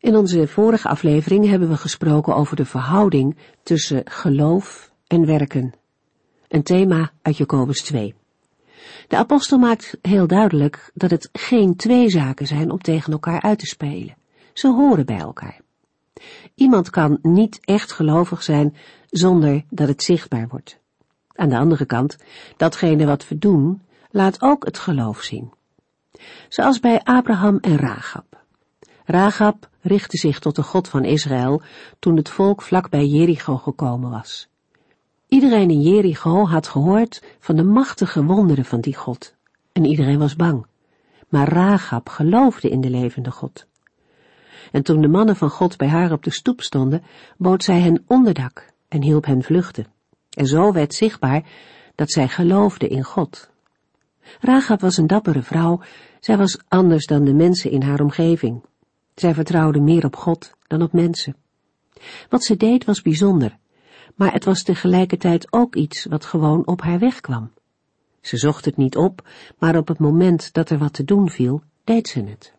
In onze vorige aflevering hebben we gesproken over de verhouding tussen geloof en werken. Een thema uit Jacobus 2. De apostel maakt heel duidelijk dat het geen twee zaken zijn om tegen elkaar uit te spelen. Ze horen bij elkaar. Iemand kan niet echt gelovig zijn zonder dat het zichtbaar wordt. Aan de andere kant, datgene wat we doen, laat ook het geloof zien. Zoals bij Abraham en Rahab. Rahab richtte zich tot de God van Israël toen het volk vlak bij Jericho gekomen was. Iedereen in Jericho had gehoord van de machtige wonderen van die God. En iedereen was bang. Maar Rahab geloofde in de levende God. En toen de mannen van God bij haar op de stoep stonden, bood zij hen onderdak en hielp hen vluchten. En zo werd zichtbaar dat zij geloofde in God. Rahab was een dappere vrouw, zij was anders dan de mensen in haar omgeving. Zij vertrouwde meer op God dan op mensen. Wat ze deed was bijzonder, maar het was tegelijkertijd ook iets wat gewoon op haar weg kwam. Ze zocht het niet op, maar op het moment dat er wat te doen viel, deed ze het.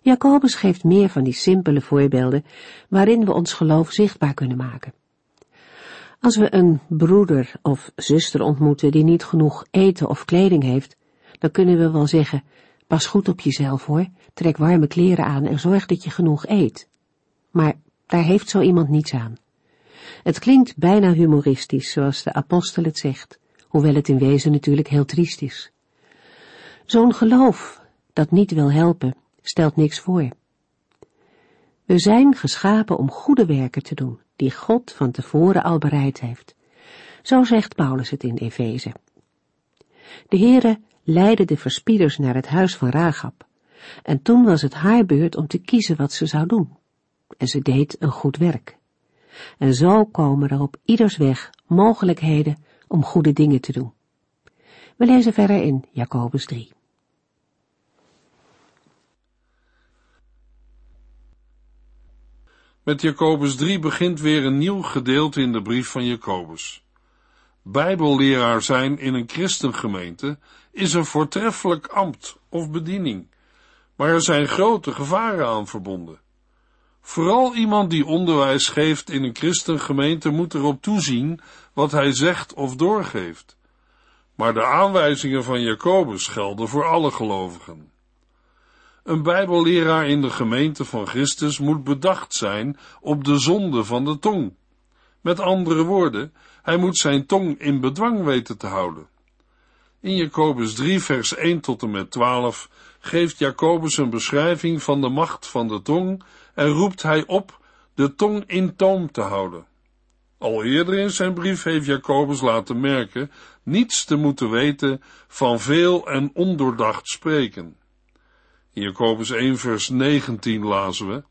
Jacobus geeft meer van die simpele voorbeelden waarin we ons geloof zichtbaar kunnen maken. Als we een broeder of zuster ontmoeten die niet genoeg eten of kleding heeft, dan kunnen we wel zeggen, pas goed op jezelf hoor, trek warme kleren aan en zorg dat je genoeg eet. Maar daar heeft zo iemand niets aan. Het klinkt bijna humoristisch, zoals de apostel het zegt, hoewel het in wezen natuurlijk heel triest is. Zo'n geloof dat niet wil helpen, stelt niks voor. We zijn geschapen om goede werken te doen, die God van tevoren al bereid heeft. Zo zegt Paulus het in Efeze. De Heere leidde de verspieders naar het huis van Ragab, en toen was het haar beurt om te kiezen wat ze zou doen. En ze deed een goed werk. En zo komen er op ieders weg mogelijkheden om goede dingen te doen. We lezen verder in Jacobus 3. Met Jacobus 3 begint weer een nieuw gedeelte in de brief van Jacobus. Bijbelleraar zijn in een christengemeente is een voortreffelijk ambt of bediening, maar er zijn grote gevaren aan verbonden. Vooral iemand die onderwijs geeft in een christengemeente moet erop toezien wat hij zegt of doorgeeft. Maar de aanwijzingen van Jacobus gelden voor alle gelovigen. Een bijbelleraar in de gemeente van Christus moet bedacht zijn op de zonde van de tong. Met andere woorden, hij moet zijn tong in bedwang weten te houden. In Jacobus 3 vers 1 tot en met 12 geeft Jacobus een beschrijving van de macht van de tong en roept hij op de tong in toom te houden. Al eerder in zijn brief heeft Jacobus laten merken niets te moeten weten van veel en ondoordacht spreken. In Jacobus 1 vers 19 lazen we,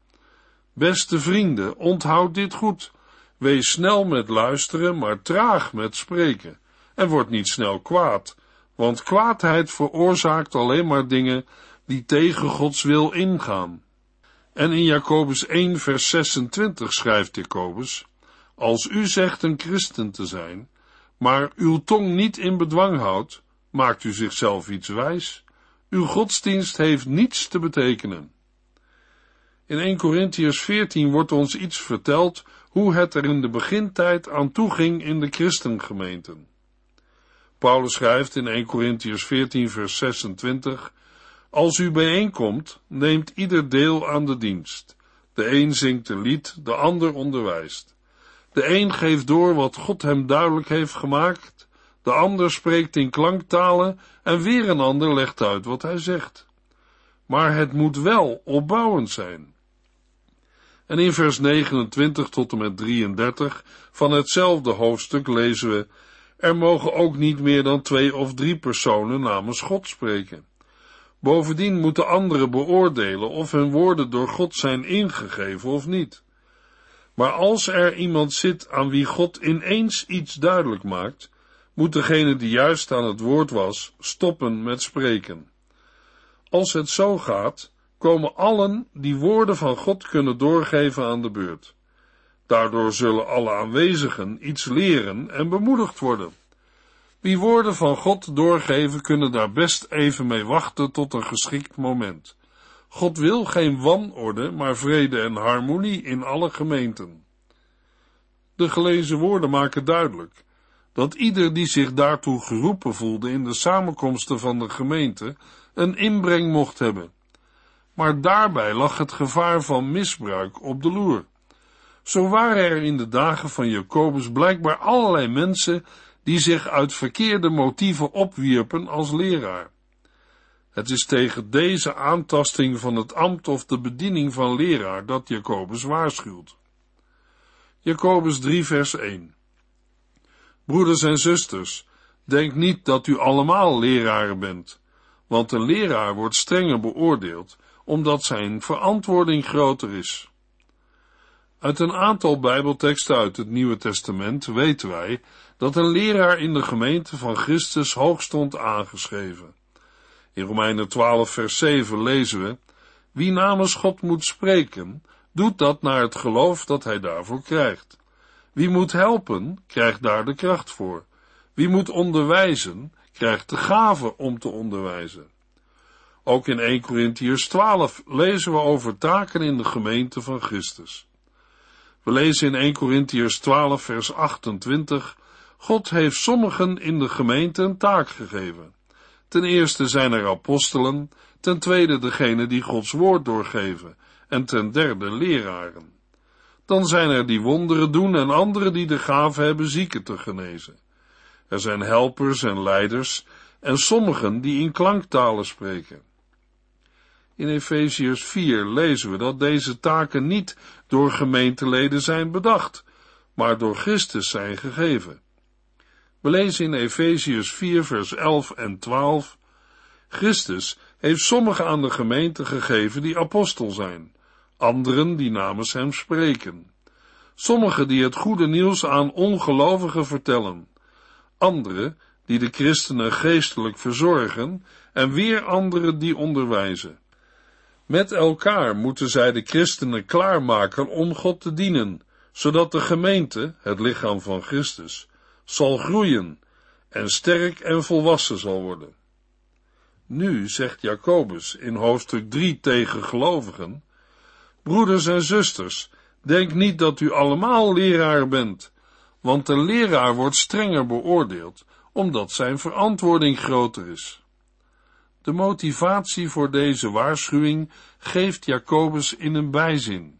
Beste vrienden, onthoud dit goed. Wees snel met luisteren, maar traag met spreken. En word niet snel kwaad, want kwaadheid veroorzaakt alleen maar dingen die tegen Gods wil ingaan. En in Jacobus 1 vers 26 schrijft Jacobus, Als u zegt een christen te zijn, maar uw tong niet in bedwang houdt, maakt u zichzelf iets wijs. Uw godsdienst heeft niets te betekenen. In 1 Corinthians 14 wordt ons iets verteld hoe het er in de begintijd aan toe ging in de christengemeenten. Paulus schrijft in 1 Corinthians 14 vers 26 Als u bijeenkomt, neemt ieder deel aan de dienst. De een zingt een lied, de ander onderwijst. De een geeft door wat God hem duidelijk heeft gemaakt, de ander spreekt in klanktalen en weer een ander legt uit wat hij zegt. Maar het moet wel opbouwend zijn. En in vers 29 tot en met 33 van hetzelfde hoofdstuk lezen we, er mogen ook niet meer dan twee of drie personen namens God spreken. Bovendien moeten anderen beoordelen of hun woorden door God zijn ingegeven of niet. Maar als er iemand zit aan wie God ineens iets duidelijk maakt, moet degene die juist aan het woord was, stoppen met spreken. Als het zo gaat, komen allen die woorden van God kunnen doorgeven aan de beurt. Daardoor zullen alle aanwezigen iets leren en bemoedigd worden. Wie woorden van God doorgeven, kunnen daar best even mee wachten tot een geschikt moment. God wil geen wanorde, maar vrede en harmonie in alle gemeenten. De gelezen woorden maken duidelijk dat ieder die zich daartoe geroepen voelde in de samenkomsten van de gemeente een inbreng mocht hebben. Maar daarbij lag het gevaar van misbruik op de loer. Zo waren er in de dagen van Jacobus blijkbaar allerlei mensen die zich uit verkeerde motieven opwierpen als leraar. Het is tegen deze aantasting van het ambt of de bediening van leraar dat Jacobus waarschuwt. Jacobus 3 vers 1 Broeders en zusters, denk niet dat u allemaal leraren bent, want een leraar wordt strenger beoordeeld, omdat zijn verantwoording groter is. Uit een aantal Bijbelteksten uit het Nieuwe Testament weten wij dat een leraar in de gemeente van Christus hoog stond aangeschreven. In Romeinen 12 vers 7 lezen we, wie namens God moet spreken, doet dat naar het geloof dat hij daarvoor krijgt. Wie moet helpen, krijgt daar de kracht voor. Wie moet onderwijzen, krijgt de gave om te onderwijzen. Ook in 1 Corinthiërs 12 lezen we over taken in de gemeente van Christus. We lezen in 1 Corinthiërs 12 vers 28 God heeft sommigen in de gemeente een taak gegeven. Ten eerste zijn er apostelen, ten tweede degene die Gods woord doorgeven, en ten derde leraren. Dan zijn er die wonderen doen en anderen die de gave hebben zieken te genezen. Er zijn helpers en leiders en sommigen die in klanktalen spreken. In Efeziërs 4 lezen we dat deze taken niet door gemeenteleden zijn bedacht, maar door Christus zijn gegeven. We lezen in Efeziërs 4 vers 11 en 12 Christus heeft sommigen aan de gemeente gegeven die apostel zijn, anderen die namens hem spreken, sommigen die het goede nieuws aan ongelovigen vertellen, anderen die de christenen geestelijk verzorgen en weer anderen die onderwijzen. Met elkaar moeten zij de christenen klaarmaken om God te dienen, zodat de gemeente, het lichaam van Christus, zal groeien en sterk en volwassen zal worden. Nu zegt Jacobus in hoofdstuk 3 tegen gelovigen, broeders en zusters, denk niet dat u allemaal leraar bent, want de leraar wordt strenger beoordeeld, omdat zijn verantwoording groter is. De motivatie voor deze waarschuwing geeft Jacobus in een bijzin.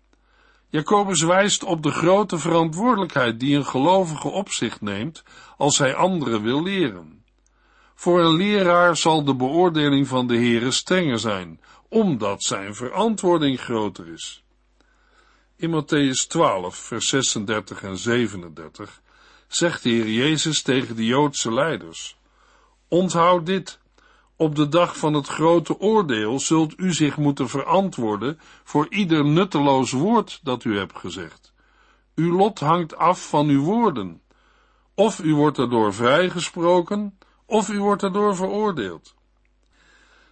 Jacobus wijst op de grote verantwoordelijkheid die een gelovige op zich neemt als hij anderen wil leren. Voor een leraar zal de beoordeling van de Heere strenger zijn, omdat zijn verantwoording groter is. In Matthäus 12, vers 36 en 37 zegt de Heer Jezus tegen de Joodse leiders: Onthoud dit, op de dag van het grote oordeel zult u zich moeten verantwoorden voor ieder nutteloos woord dat u hebt gezegd. Uw lot hangt af van uw woorden. Of u wordt erdoor vrijgesproken, of u wordt erdoor veroordeeld.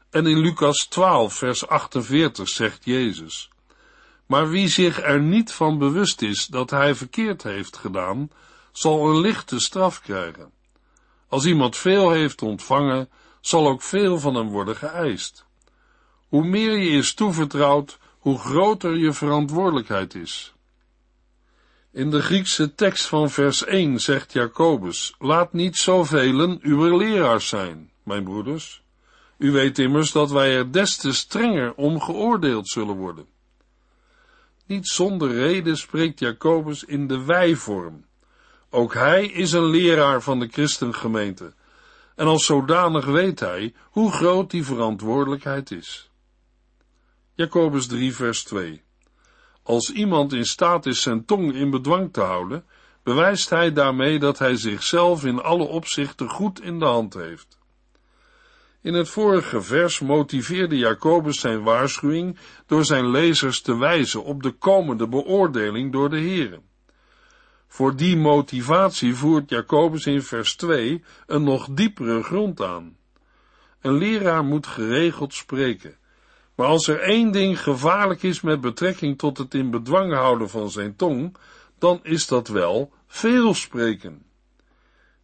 En in Lucas 12, vers 48 zegt Jezus, maar wie zich er niet van bewust is dat hij verkeerd heeft gedaan, zal een lichte straf krijgen. Als iemand veel heeft ontvangen, zal ook veel van hem worden geëist. Hoe meer je is toevertrouwd, hoe groter je verantwoordelijkheid is. In de Griekse tekst van vers 1 zegt Jacobus, laat niet zoveel uw leraars zijn, mijn broeders. U weet immers dat wij er des te strenger om geoordeeld zullen worden. Niet zonder reden spreekt Jacobus in de wij-vorm. Ook hij is een leraar van de christengemeente, en als zodanig weet hij hoe groot die verantwoordelijkheid is. Jacobus 3 vers 2 Als iemand in staat is zijn tong in bedwang te houden, bewijst hij daarmee dat hij zichzelf in alle opzichten goed in de hand heeft. In het vorige vers motiveerde Jacobus zijn waarschuwing door zijn lezers te wijzen op de komende beoordeling door de Here. Voor die motivatie voert Jacobus in vers 2 een nog diepere grond aan. Een leraar moet geregeld spreken. Maar als er één ding gevaarlijk is met betrekking tot het in bedwang houden van zijn tong, dan is dat wel veel spreken.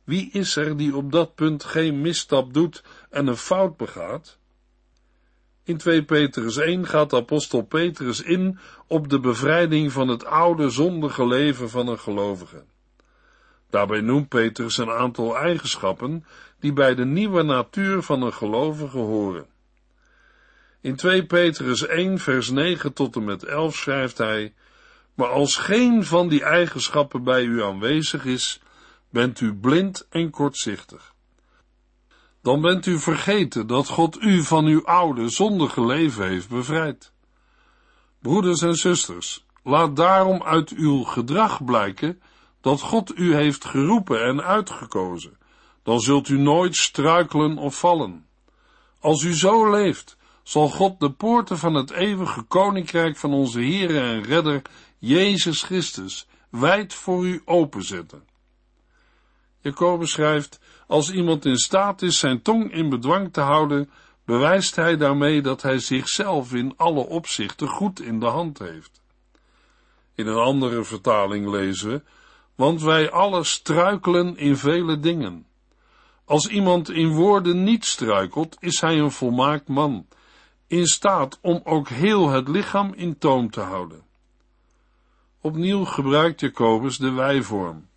Wie is er die op dat punt geen misstap doet en een fout begaat? In 2 Petrus 1 gaat apostel Petrus in op de bevrijding van het oude zondige leven van een gelovige. Daarbij noemt Petrus een aantal eigenschappen die bij de nieuwe natuur van een gelovige horen. In 2 Petrus 1 vers 9 tot en met 11 schrijft hij, maar als geen van die eigenschappen bij u aanwezig is, bent u blind en kortzichtig. Dan bent u vergeten dat God u van uw oude, zondige leven heeft bevrijd. Broeders en zusters, laat daarom uit uw gedrag blijken dat God u heeft geroepen en uitgekozen. Dan zult u nooit struikelen of vallen. Als u zo leeft, zal God de poorten van het eeuwige koninkrijk van onze Heere en Redder, Jezus Christus, wijd voor u openzetten. Jacobus schrijft, als iemand in staat is zijn tong in bedwang te houden, bewijst hij daarmee dat hij zichzelf in alle opzichten goed in de hand heeft. In een andere vertaling lezen we, want wij alle struikelen in vele dingen. Als iemand in woorden niet struikelt, is hij een volmaakt man, in staat om ook heel het lichaam in toom te houden. Opnieuw gebruikt Jacobus de wijvorm.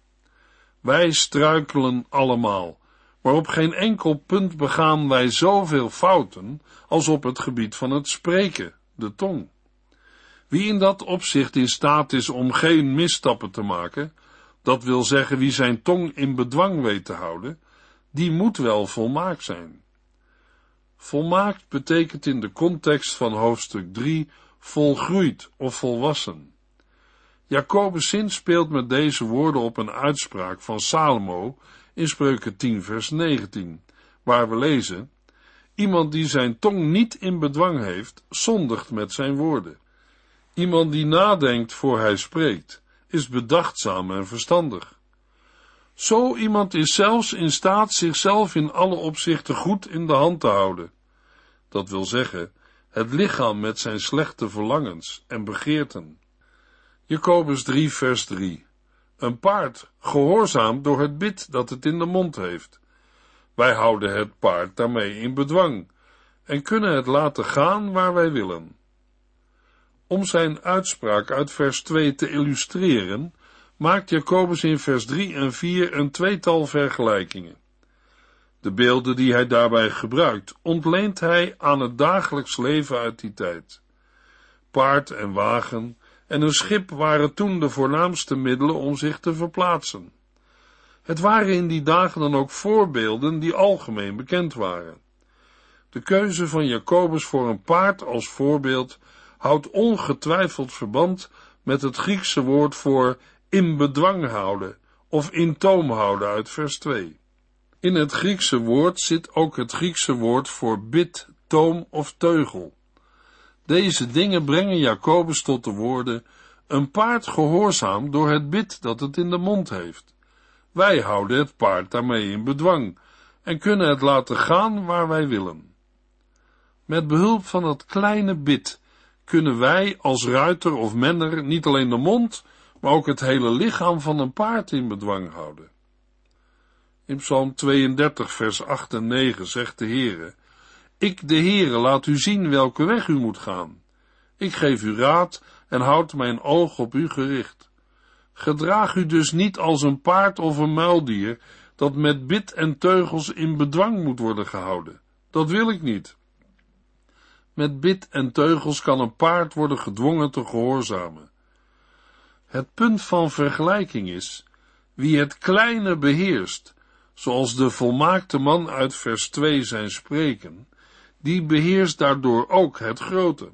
Wij struikelen allemaal, maar op geen enkel punt begaan wij zoveel fouten als op het gebied van het spreken, de tong. Wie in dat opzicht in staat is om geen misstappen te maken, dat wil zeggen wie zijn tong in bedwang weet te houden, die moet wel volmaakt zijn. Volmaakt betekent in de context van hoofdstuk 3 volgroeid of volwassen. Jacobus zin speelt met deze woorden op een uitspraak van Salomo in Spreuken 10 vers 19, waar we lezen, Iemand die zijn tong niet in bedwang heeft, zondigt met zijn woorden. Iemand die nadenkt voor hij spreekt, is bedachtzaam en verstandig. Zo iemand is zelfs in staat zichzelf in alle opzichten goed in de hand te houden. Dat wil zeggen, het lichaam met zijn slechte verlangens en begeerten. Jacobus 3 vers 3 Een paard gehoorzaamt door het bit dat het in de mond heeft. Wij houden het paard daarmee in bedwang en kunnen het laten gaan waar wij willen. Om zijn uitspraak uit vers 2 te illustreren, maakt Jacobus in vers 3 en 4 een tweetal vergelijkingen. De beelden die hij daarbij gebruikt, ontleent hij aan het dagelijks leven uit die tijd. Paard en wagen en een schip waren toen de voornaamste middelen om zich te verplaatsen. Het waren in die dagen dan ook voorbeelden die algemeen bekend waren. De keuze van Jacobus voor een paard als voorbeeld houdt ongetwijfeld verband met het Griekse woord voor in bedwang houden of in toom houden uit vers 2. In het Griekse woord zit ook het Griekse woord voor bid, toom of teugel. Deze dingen brengen Jacobus tot de woorden, een paard gehoorzaam door het bit dat het in de mond heeft. Wij houden het paard daarmee in bedwang en kunnen het laten gaan waar wij willen. Met behulp van dat kleine bit kunnen wij als ruiter of menner niet alleen de mond, maar ook het hele lichaam van een paard in bedwang houden. In Psalm 32, vers 8 en 9 zegt de Heere, Ik, de Heere, laat u zien welke weg u moet gaan. Ik geef u raad en houd mijn oog op u gericht. Gedraag u dus niet als een paard of een muildier, dat met bit en teugels in bedwang moet worden gehouden. Dat wil ik niet. Met bit en teugels kan een paard worden gedwongen te gehoorzamen. Het punt van vergelijking is, wie het kleine beheerst, zoals de volmaakte man uit vers 2 zijn spreken, die beheerst daardoor ook het grote.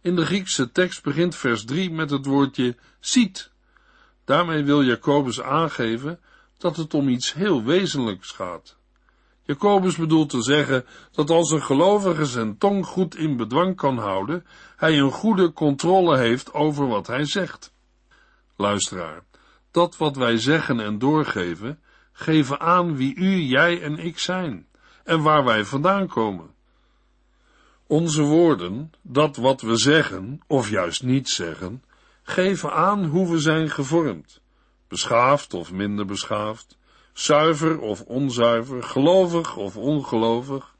In de Griekse tekst begint vers 3 met het woordje ziet. Daarmee wil Jacobus aangeven dat het om iets heel wezenlijks gaat. Jacobus bedoelt te zeggen dat als een gelovige zijn tong goed in bedwang kan houden, hij een goede controle heeft over wat hij zegt. Luisteraar, dat wat wij zeggen en doorgeven, geven aan wie u, jij en ik zijn en waar wij vandaan komen. Onze woorden, dat wat we zeggen, of juist niet zeggen, geven aan hoe we zijn gevormd, beschaafd of minder beschaafd, zuiver of onzuiver, gelovig of ongelovig,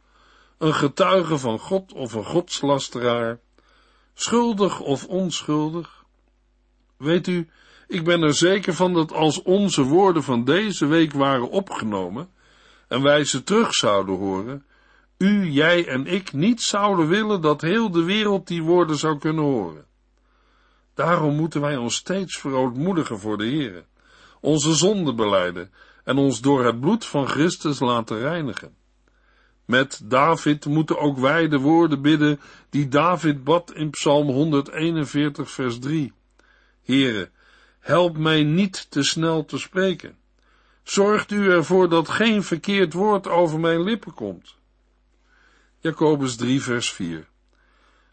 een getuige van God of een godslasteraar, schuldig of onschuldig. Weet u, ik ben er zeker van dat als onze woorden van deze week waren opgenomen en wij ze terug zouden horen, u, jij en ik niet zouden willen dat heel de wereld die woorden zou kunnen horen. Daarom moeten wij ons steeds verootmoedigen voor de Heere, onze zonden beleiden en ons door het bloed van Christus laten reinigen. Met David moeten ook wij de woorden bidden die David bad in Psalm 141 vers 3. Heere, help mij niet te snel te spreken. Zorgt u ervoor dat geen verkeerd woord over mijn lippen komt. Jacobus 3 vers 4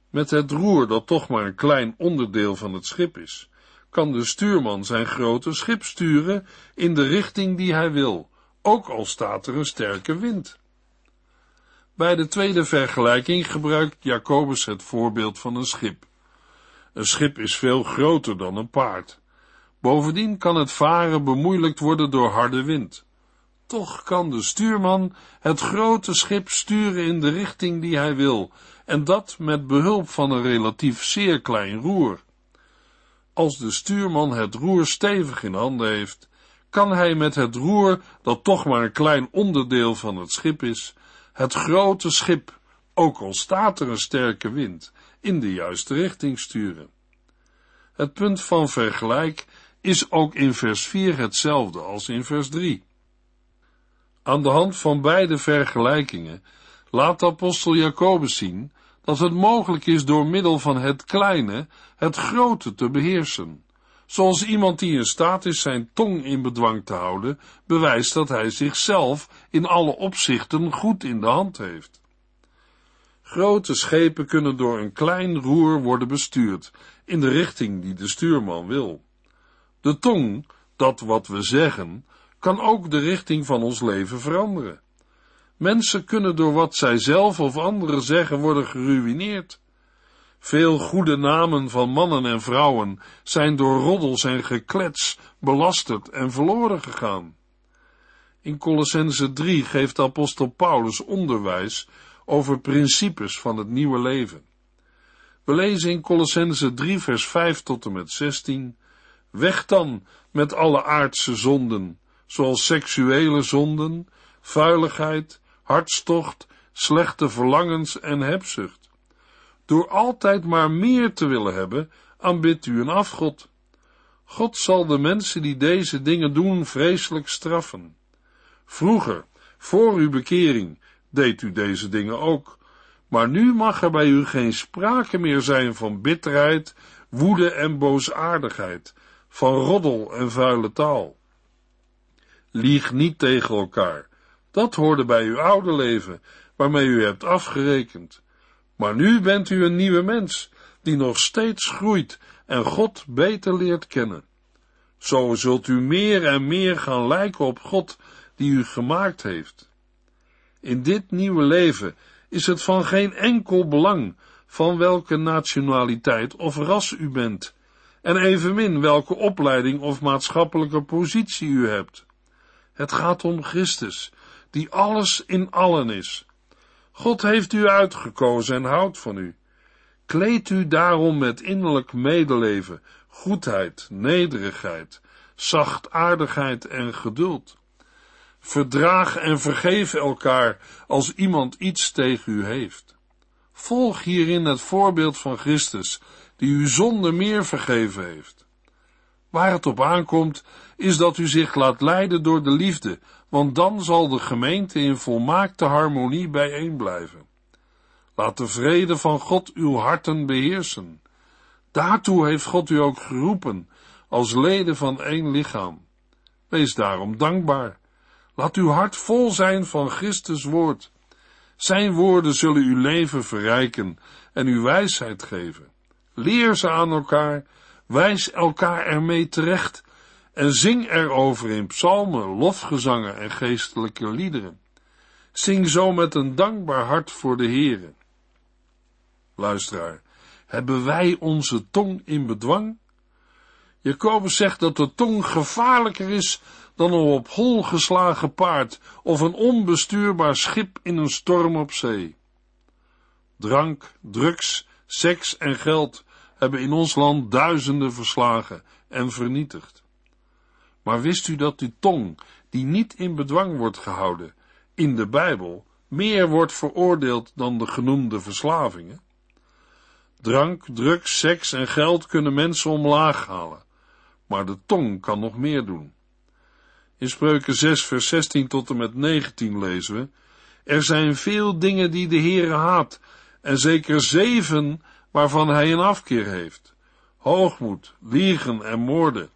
Met het roer, dat toch maar een klein onderdeel van het schip is, kan de stuurman zijn grote schip sturen in de richting die hij wil, ook al staat er een sterke wind. Bij de tweede vergelijking gebruikt Jacobus het voorbeeld van een schip. Een schip is veel groter dan een paard. Bovendien kan het varen bemoeilijkt worden door harde wind. Toch kan de stuurman het grote schip sturen in de richting die hij wil, en dat met behulp van een relatief zeer klein roer. Als de stuurman het roer stevig in handen heeft, kan hij met het roer, dat toch maar een klein onderdeel van het schip is, het grote schip, ook al staat er een sterke wind, in de juiste richting sturen. Het punt van vergelijk is ook in vers 4 hetzelfde als in vers 3. Aan de hand van beide vergelijkingen laat de apostel Jacobus zien dat het mogelijk is door middel van het kleine het grote te beheersen. Zoals iemand die in staat is zijn tong in bedwang te houden, bewijst dat hij zichzelf in alle opzichten goed in de hand heeft. Grote schepen kunnen door een klein roer worden bestuurd in de richting die de stuurman wil. De tong, dat wat we zeggen, kan ook de richting van ons leven veranderen. Mensen kunnen door wat zij zelf of anderen zeggen worden geruineerd. Veel goede namen van mannen en vrouwen zijn door roddels en geklets belasterd en verloren gegaan. In Colossense 3 geeft apostel Paulus onderwijs over principes van het nieuwe leven. We lezen in Colossense 3 vers 5 tot en met 16 Weg dan met alle aardse zonden, zoals seksuele zonden, vuiligheid, hartstocht, slechte verlangens en hebzucht. Door altijd maar meer te willen hebben, aanbidt u een afgod. God zal de mensen die deze dingen doen vreselijk straffen. Vroeger, voor uw bekering, deed u deze dingen ook, maar nu mag er bij u geen sprake meer zijn van bitterheid, woede en boosaardigheid, van roddel en vuile taal. Lieg niet tegen elkaar. Dat hoorde bij uw oude leven, waarmee u hebt afgerekend. Maar nu bent u een nieuwe mens, die nog steeds groeit en God beter leert kennen. Zo zult u meer en meer gaan lijken op God, die u gemaakt heeft. In dit nieuwe leven is het van geen enkel belang van welke nationaliteit of ras u bent, en evenmin welke opleiding of maatschappelijke positie u hebt. Het gaat om Christus, die alles in allen is. God heeft u uitgekozen en houdt van u. Kleed u daarom met innerlijk medeleven, goedheid, nederigheid, zachtaardigheid en geduld. Verdraag en vergeef elkaar als iemand iets tegen u heeft. Volg hierin het voorbeeld van Christus, die u zonder meer vergeven heeft. Waar het op aankomt, is dat u zich laat leiden door de liefde, want dan zal de gemeente in volmaakte harmonie bijeen blijven. Laat de vrede van God uw harten beheersen. Daartoe heeft God u ook geroepen, als leden van één lichaam. Wees daarom dankbaar. Laat uw hart vol zijn van Christus woord. Zijn woorden zullen uw leven verrijken en uw wijsheid geven. Leer ze aan elkaar, wijs elkaar ermee terecht en zing erover in psalmen, lofgezangen en geestelijke liederen. Zing zo met een dankbaar hart voor de Heere. Luisteraar, hebben wij onze tong in bedwang? Jacobus zegt dat de tong gevaarlijker is dan een op hol geslagen paard of een onbestuurbaar schip in een storm op zee. Drank, drugs, seks en geld hebben in ons land duizenden verslagen en vernietigd. Maar wist u dat die tong, die niet in bedwang wordt gehouden, in de Bijbel meer wordt veroordeeld dan de genoemde verslavingen? Drank, drugs, seks en geld kunnen mensen omlaag halen, maar de tong kan nog meer doen. In Spreuken 6, vers 16 tot en met 19 lezen we: Er zijn veel dingen die de Heere haat, en zeker zeven waarvan hij een afkeer heeft: hoogmoed, liegen en moorden,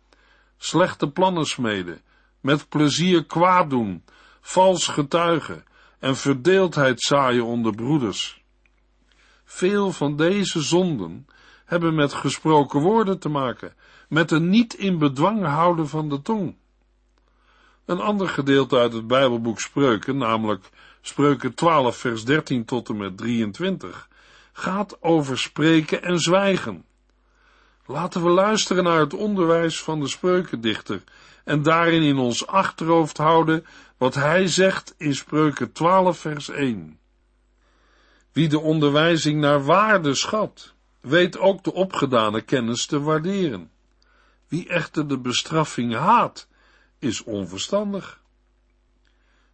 slechte plannen smeden, met plezier kwaad doen, vals getuigen. En verdeeldheid zaaien onder broeders. Veel van deze zonden hebben met gesproken woorden te maken, met een niet in bedwang houden van de tong. Een ander gedeelte uit het Bijbelboek Spreuken, namelijk Spreuken 12, vers 13 tot en met 23, gaat over spreken en zwijgen. Laten we luisteren naar het onderwijs van de spreukendichter en daarin in ons achterhoofd houden wat hij zegt in Spreuken 12, vers 1. Wie de onderwijzing naar waarde schat, weet ook de opgedane kennis te waarderen. Wie echter de bestraffing haat, is onverstandig.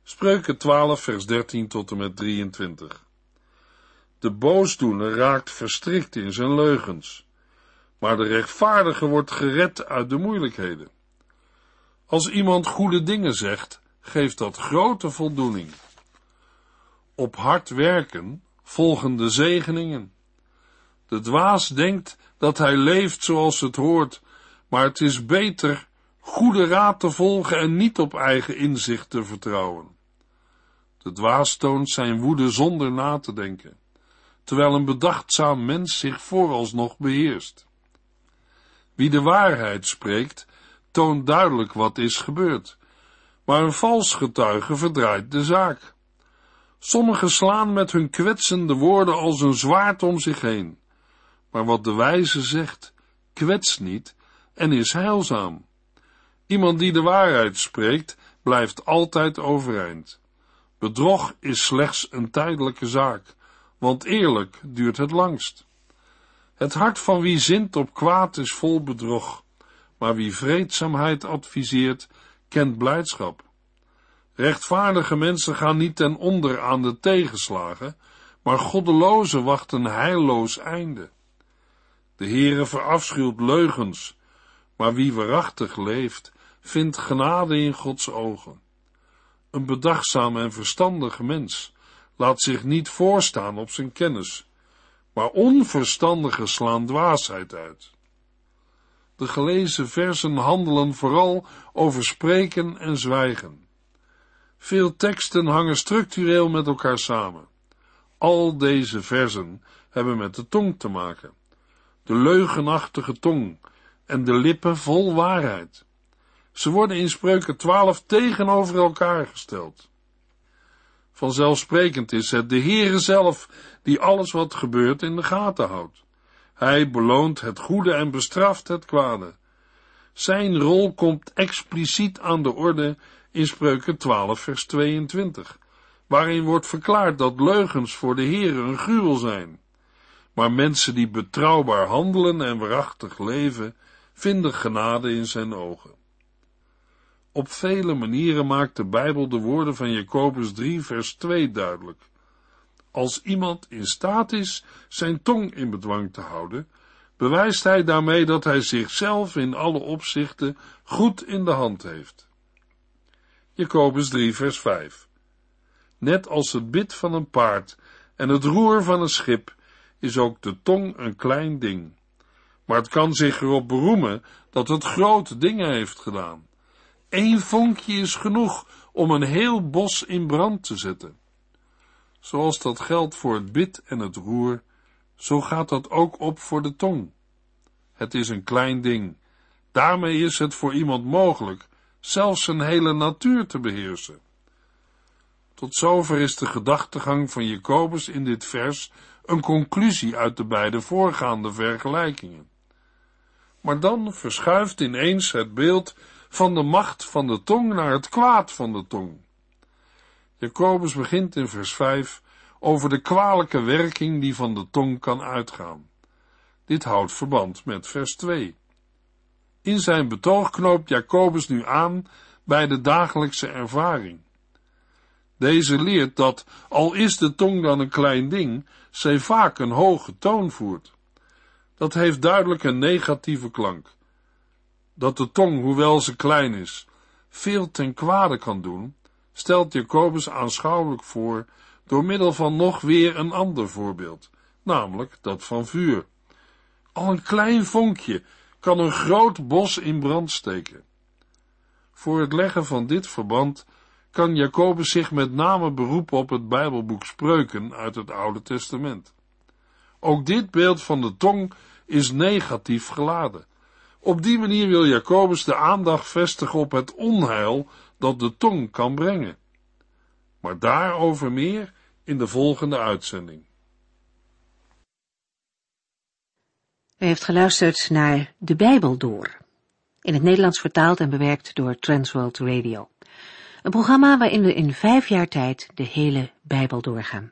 Spreuken 12, vers 13 tot en met 23. De boosdoener raakt verstrikt in zijn leugens, maar de rechtvaardige wordt gered uit de moeilijkheden. Als iemand goede dingen zegt, geeft dat grote voldoening. Op hard werken volgen de zegeningen. De dwaas denkt dat hij leeft zoals het hoort, maar het is beter goede raad te volgen en niet op eigen inzicht te vertrouwen. De dwaas toont zijn woede zonder na te denken, terwijl een bedachtzaam mens zich vooralsnog beheerst. Wie de waarheid spreekt, toont duidelijk wat is gebeurd, maar een vals getuige verdraait de zaak. Sommigen slaan met hun kwetsende woorden als een zwaard om zich heen, maar wat de wijze zegt, kwetst niet en is heilzaam. Iemand die de waarheid spreekt, blijft altijd overeind. Bedrog is slechts een tijdelijke zaak, want eerlijk duurt het langst. Het hart van wie zint op kwaad is vol bedrog, maar wie vreedzaamheid adviseert, kent blijdschap. Rechtvaardige mensen gaan niet ten onder aan de tegenslagen, maar goddelozen wachten heilloos einde. De Heere verafschuwt leugens, maar wie waarachtig leeft, vindt genade in Gods ogen. Een bedachtzaam en verstandig mens laat zich niet voorstaan op zijn kennis, maar onverstandigen slaan dwaasheid uit. De gelezen versen handelen vooral over spreken en zwijgen. Veel teksten hangen structureel met elkaar samen. Al deze versen hebben met de tong te maken. De leugenachtige tong en de lippen vol waarheid. Ze worden in spreuken 12 tegenover elkaar gesteld. Vanzelfsprekend is het de Heere zelf die alles wat gebeurt in de gaten houdt. Hij beloont het goede en bestraft het kwade. Zijn rol komt expliciet aan de orde in spreuken 12 vers 22, waarin wordt verklaard dat leugens voor de Heere een gruwel zijn. Maar mensen die betrouwbaar handelen en waarachtig leven, vinden genade in zijn ogen. Op vele manieren maakt de Bijbel de woorden van Jacobus 3 vers 2 duidelijk. Als iemand in staat is zijn tong in bedwang te houden, bewijst hij daarmee dat hij zichzelf in alle opzichten goed in de hand heeft. Jacobus 3 vers 5 Net als het bit van een paard en het roer van een schip, is ook de tong een klein ding. Maar het kan zich erop beroemen dat het grote dingen heeft gedaan. Eén vonkje is genoeg om een heel bos in brand te zetten. Zoals dat geldt voor het bit en het roer, zo gaat dat ook op voor de tong. Het is een klein ding. Daarmee is het voor iemand mogelijk zelfs zijn hele natuur te beheersen. Tot zover is de gedachtegang van Jacobus in dit vers een conclusie uit de beide voorgaande vergelijkingen. Maar dan verschuift ineens het beeld van de macht van de tong naar het kwaad van de tong. Jacobus begint in vers 5 over de kwalijke werking die van de tong kan uitgaan. Dit houdt verband met vers 2. In zijn betoog knoopt Jacobus nu aan bij de dagelijkse ervaring. Deze leert dat, al is de tong dan een klein ding, zij vaak een hoge toon voert. Dat heeft duidelijk een negatieve klank. Dat de tong, hoewel ze klein is, veel ten kwade kan doen, stelt Jacobus aanschouwelijk voor door middel van nog weer een ander voorbeeld, namelijk dat van vuur. Al een klein vonkje kan een groot bos in brand steken. Voor het leggen van dit verband kan Jacobus zich met name beroepen op het Bijbelboek Spreuken uit het Oude Testament. Ook dit beeld van de tong is negatief geladen. Op die manier wil Jacobus de aandacht vestigen op het onheil dat de tong kan brengen. Maar daarover meer in de volgende uitzending. U heeft geluisterd naar De Bijbel Door, in het Nederlands vertaald en bewerkt door Transworld Radio. Een programma waarin we in vijf jaar tijd de hele Bijbel doorgaan.